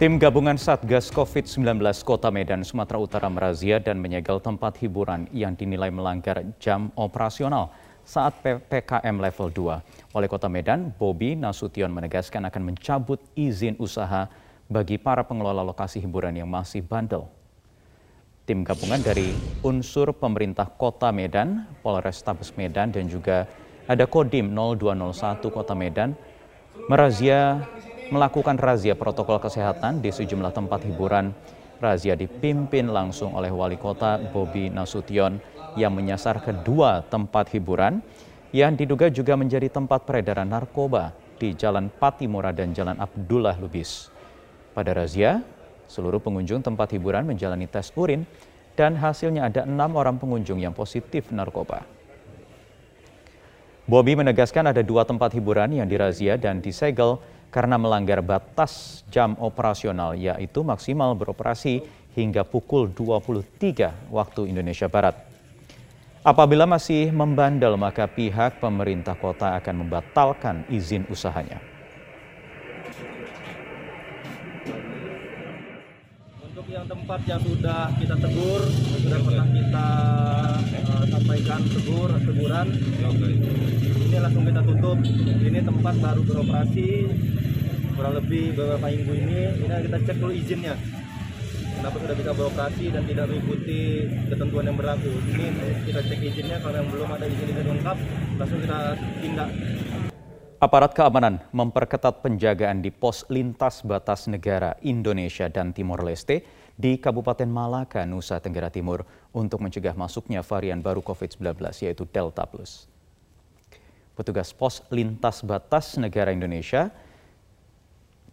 Tim gabungan Satgas COVID-19 Kota Medan, Sumatera Utara merazia dan menyegel tempat hiburan yang dinilai melanggar jam operasional saat PPKM level 2. Wali Kota Medan, Bobi Nasution menegaskan akan mencabut izin usaha bagi para pengelola lokasi hiburan yang masih bandel. Tim gabungan dari unsur pemerintah Kota Medan, Polrestabes Medan dan juga ada Kodim 0201 Kota Medan merazia melakukan razia protokol kesehatan di sejumlah tempat hiburan. Razia dipimpin langsung oleh Wali Kota Bobi Nasution yang menyasar kedua tempat hiburan yang diduga juga menjadi tempat peredaran narkoba di Jalan Patimura dan Jalan Abdullah Lubis. Pada razia, seluruh pengunjung tempat hiburan menjalani tes urin dan hasilnya ada enam orang pengunjung yang positif narkoba. Bobi menegaskan ada dua tempat hiburan yang dirazia dan disegel karena melanggar batas jam operasional yaitu maksimal beroperasi hingga pukul 23 waktu Indonesia Barat. Apabila masih membandel maka pihak pemerintah kota akan membatalkan izin usahanya. Untuk yang tempat yang sudah kita tegur, sudah pernah kita uh, sampaikan tegur, teguran, langsung kita tutup. Ini tempat baru beroperasi, kurang lebih beberapa minggu ini. Ini kita cek dulu izinnya. Kenapa sudah bisa beroperasi dan tidak mengikuti ketentuan yang berlaku? Ini kita cek izinnya. Kalau yang belum ada izin-izin lengkap langsung kita tindak. Aparat keamanan memperketat penjagaan di pos lintas batas negara Indonesia dan Timor Leste di Kabupaten Malaka, Nusa Tenggara Timur untuk mencegah masuknya varian baru COVID-19 yaitu Delta Plus. Petugas pos lintas batas negara Indonesia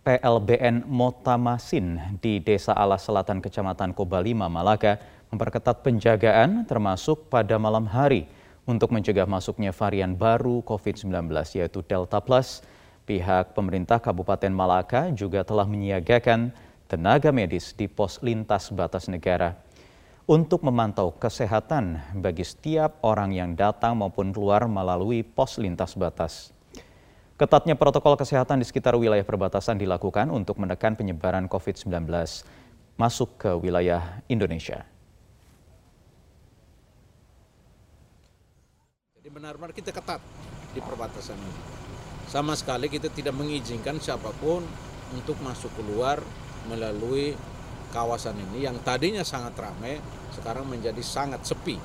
PLBN Motamasin di Desa Alas Selatan Kecamatan Kobalima, Malaka memperketat penjagaan termasuk pada malam hari untuk mencegah masuknya varian baru COVID-19 yaitu Delta Plus. Pihak pemerintah Kabupaten Malaka juga telah menyiagakan tenaga medis di pos lintas batas negara untuk memantau kesehatan bagi setiap orang yang datang maupun keluar melalui pos lintas batas. Ketatnya protokol kesehatan di sekitar wilayah perbatasan dilakukan untuk menekan penyebaran COVID-19 masuk ke wilayah Indonesia. Jadi benar-benar kita ketat di perbatasan ini. Sama sekali kita tidak mengizinkan siapa pun untuk masuk keluar melalui kawasan ini yang tadinya sangat ramai sekarang menjadi sangat sepi.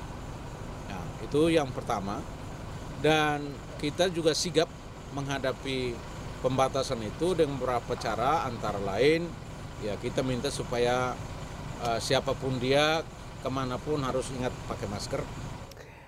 Nah, itu yang pertama. Dan kita juga sigap menghadapi pembatasan itu dengan beberapa cara antara lain ya kita minta supaya uh, siapa pun dia ke mana pun harus ingat pakai masker.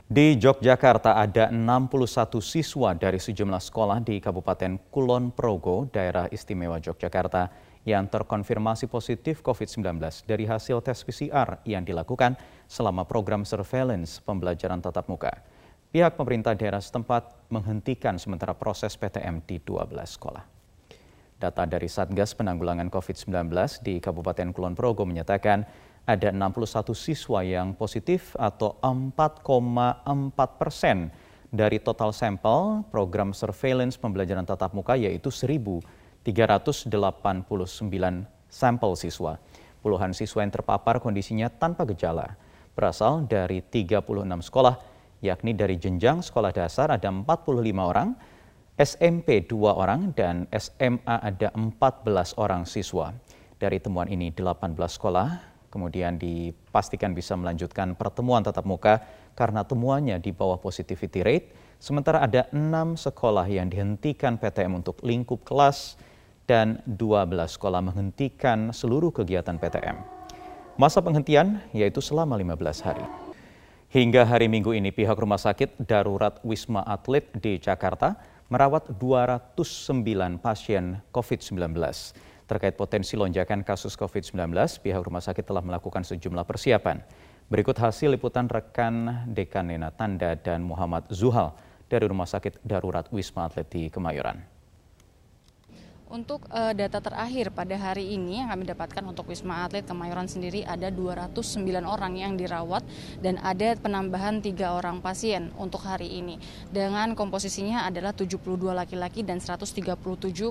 Di Yogyakarta ada 61 siswa dari sejumlah sekolah di Kabupaten Kulon Progo, daerah istimewa Yogyakarta yang terkonfirmasi positif COVID-19 dari hasil tes PCR yang dilakukan selama program surveillance pembelajaran tatap muka pihak pemerintah daerah setempat menghentikan sementara proses PTM di 12 sekolah. Data dari Satgas Penanggulangan COVID-19 di Kabupaten Kulon Progo menyatakan ada 61 siswa yang positif atau 4,4 persen dari total sampel program surveillance pembelajaran tatap muka yaitu 1.389 sampel siswa. Puluhan siswa yang terpapar kondisinya tanpa gejala berasal dari 36 sekolah yakni dari jenjang sekolah dasar ada 45 orang, SMP 2 orang, dan SMA ada 14 orang siswa. Dari temuan ini 18 sekolah kemudian dipastikan bisa melanjutkan pertemuan tatap muka karena temuannya di bawah positivity rate, sementara ada enam sekolah yang dihentikan PTM untuk lingkup kelas dan 12 sekolah menghentikan seluruh kegiatan PTM. Masa penghentian yaitu selama 15 hari. Hingga hari Minggu ini pihak Rumah Sakit Darurat Wisma Atlet di Jakarta merawat 209 pasien COVID-19. Terkait potensi lonjakan kasus COVID-19, pihak rumah sakit telah melakukan sejumlah persiapan. Berikut hasil liputan rekan Dekan Nena Tanda dan Muhammad Zuhal dari Rumah Sakit Darurat Wisma Atlet di Kemayoran. Untuk uh, data terakhir pada hari ini yang kami dapatkan untuk Wisma Atlet Kemayoran sendiri ada 209 orang yang dirawat dan ada penambahan tiga orang pasien untuk hari ini. Dengan komposisinya adalah 72 laki-laki dan 137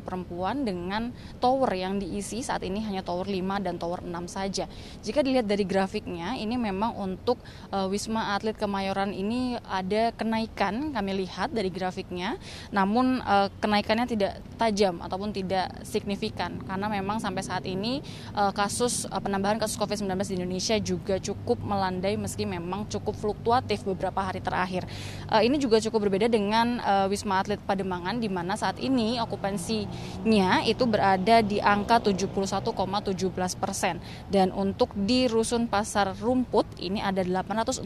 perempuan dengan tower yang diisi saat ini hanya tower 5 dan tower 6 saja. Jika dilihat dari grafiknya ini memang untuk uh, Wisma Atlet Kemayoran ini ada kenaikan kami lihat dari grafiknya. Namun uh, kenaikannya tidak tajam ataupun tidak tidak signifikan. Karena memang sampai saat ini uh, kasus uh, penambahan kasus COVID-19 di Indonesia juga cukup melandai meski memang cukup fluktuatif beberapa hari terakhir. Uh, ini juga cukup berbeda dengan Wisma Atlet Pademangan di mana saat ini okupansinya itu berada di angka 71,17 persen. Dan untuk di Rusun Pasar Rumput ini ada 864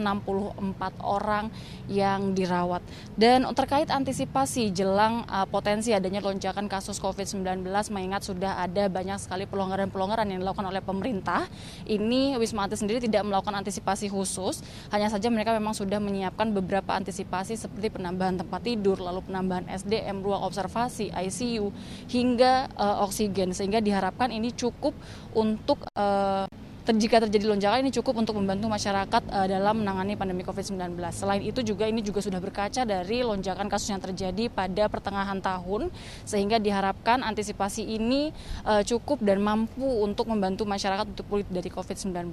orang yang dirawat. Dan terkait antisipasi jelang potensi adanya lonjakan kasus COVID-19 mengingat sudah ada banyak sekali pelonggaran-pelonggaran yang dilakukan oleh pemerintah. Ini Wisma Atlet sendiri tidak melakukan antisipasi khusus, hanya saja mereka memang sudah menyiapkan beberapa antisipasi seperti penambahan tempat tidur, lalu penambahan SDM, ruang observasi, ICU, hingga uh, oksigen sehingga diharapkan ini cukup untuk uh, jika terjadi lonjakan ini cukup untuk membantu masyarakat uh, dalam menangani pandemi COVID-19. Selain itu juga ini juga sudah berkaca dari lonjakan kasus yang terjadi pada pertengahan tahun sehingga diharapkan antisipasi ini uh, cukup dan mampu untuk membantu masyarakat untuk pulih dari COVID-19.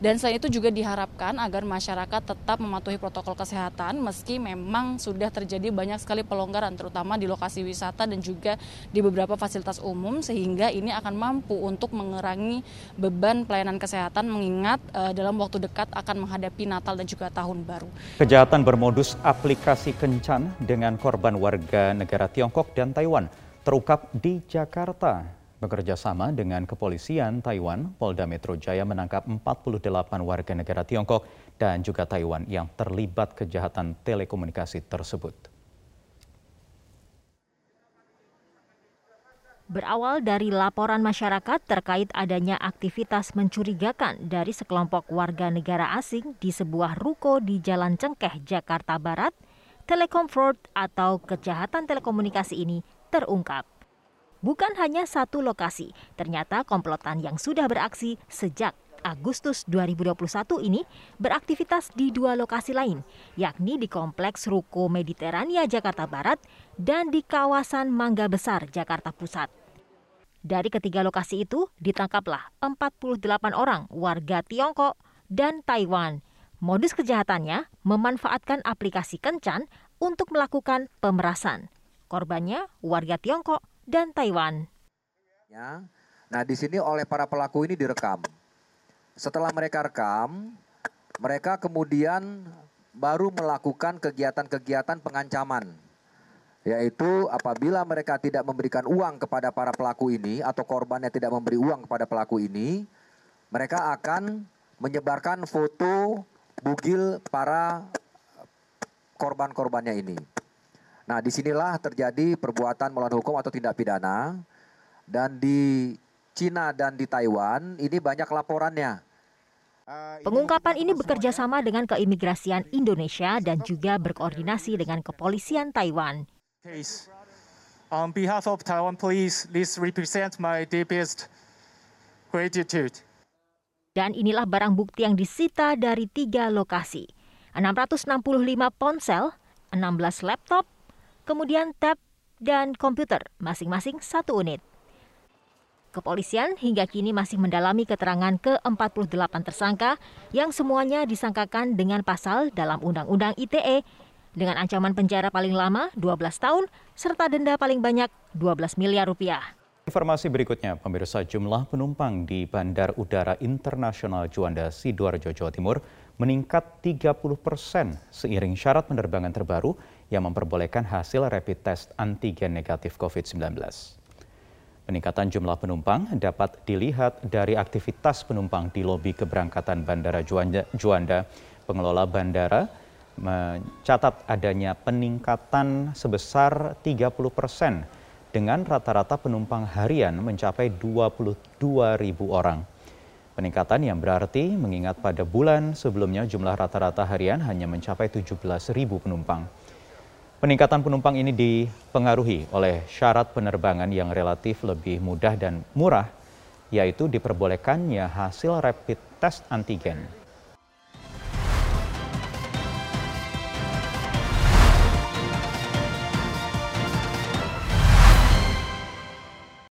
Dan selain itu juga diharapkan agar masyarakat tetap mematuhi protokol kesehatan meski memang sudah terjadi banyak sekali pelonggaran terutama di lokasi wisata dan juga di beberapa fasilitas umum sehingga ini akan mampu untuk mengurangi beban pelayanan kesehatan kesehatan mengingat uh, dalam waktu dekat akan menghadapi Natal dan juga Tahun Baru. Kejahatan bermodus aplikasi kencan dengan korban warga negara Tiongkok dan Taiwan terungkap di Jakarta. Bekerja sama dengan kepolisian Taiwan, Polda Metro Jaya menangkap 48 warga negara Tiongkok dan juga Taiwan yang terlibat kejahatan telekomunikasi tersebut. Berawal dari laporan masyarakat terkait adanya aktivitas mencurigakan dari sekelompok warga negara asing di sebuah ruko di Jalan Cengkeh, Jakarta Barat, Telekom Fraud atau kejahatan telekomunikasi ini terungkap. Bukan hanya satu lokasi, ternyata komplotan yang sudah beraksi sejak Agustus 2021 ini beraktivitas di dua lokasi lain, yakni di Kompleks Ruko Mediterania Jakarta Barat dan di kawasan Mangga Besar Jakarta Pusat. Dari ketiga lokasi itu ditangkaplah 48 orang warga Tiongkok dan Taiwan. Modus kejahatannya memanfaatkan aplikasi kencan untuk melakukan pemerasan. Korbannya warga Tiongkok dan Taiwan. Ya. Nah, di sini oleh para pelaku ini direkam. Setelah mereka rekam, mereka kemudian baru melakukan kegiatan-kegiatan pengancaman yaitu apabila mereka tidak memberikan uang kepada para pelaku ini atau korbannya tidak memberi uang kepada pelaku ini, mereka akan menyebarkan foto bugil para korban-korbannya ini. Nah, di sinilah terjadi perbuatan melawan hukum atau tindak pidana. Dan di Cina dan di Taiwan ini banyak laporannya. Pengungkapan ini bekerja sama dengan keimigrasian Indonesia dan juga berkoordinasi dengan kepolisian Taiwan case. On behalf of Taiwan Police, this represents my deepest gratitude. Dan inilah barang bukti yang disita dari tiga lokasi. 665 ponsel, 16 laptop, kemudian tab dan komputer, masing-masing satu unit. Kepolisian hingga kini masih mendalami keterangan ke-48 tersangka yang semuanya disangkakan dengan pasal dalam Undang-Undang ITE dengan ancaman penjara paling lama 12 tahun serta denda paling banyak 12 miliar rupiah. Informasi berikutnya, pemirsa jumlah penumpang di Bandar Udara Internasional Juanda, Sidoarjo, Jawa Timur meningkat 30 persen seiring syarat penerbangan terbaru yang memperbolehkan hasil rapid test antigen negatif COVID-19. Peningkatan jumlah penumpang dapat dilihat dari aktivitas penumpang di lobi keberangkatan Bandara Juanda, Juanda pengelola bandara mencatat adanya peningkatan sebesar 30 persen dengan rata-rata penumpang harian mencapai 22 ribu orang. Peningkatan yang berarti mengingat pada bulan sebelumnya jumlah rata-rata harian hanya mencapai 17 ribu penumpang. Peningkatan penumpang ini dipengaruhi oleh syarat penerbangan yang relatif lebih mudah dan murah, yaitu diperbolehkannya hasil rapid test antigen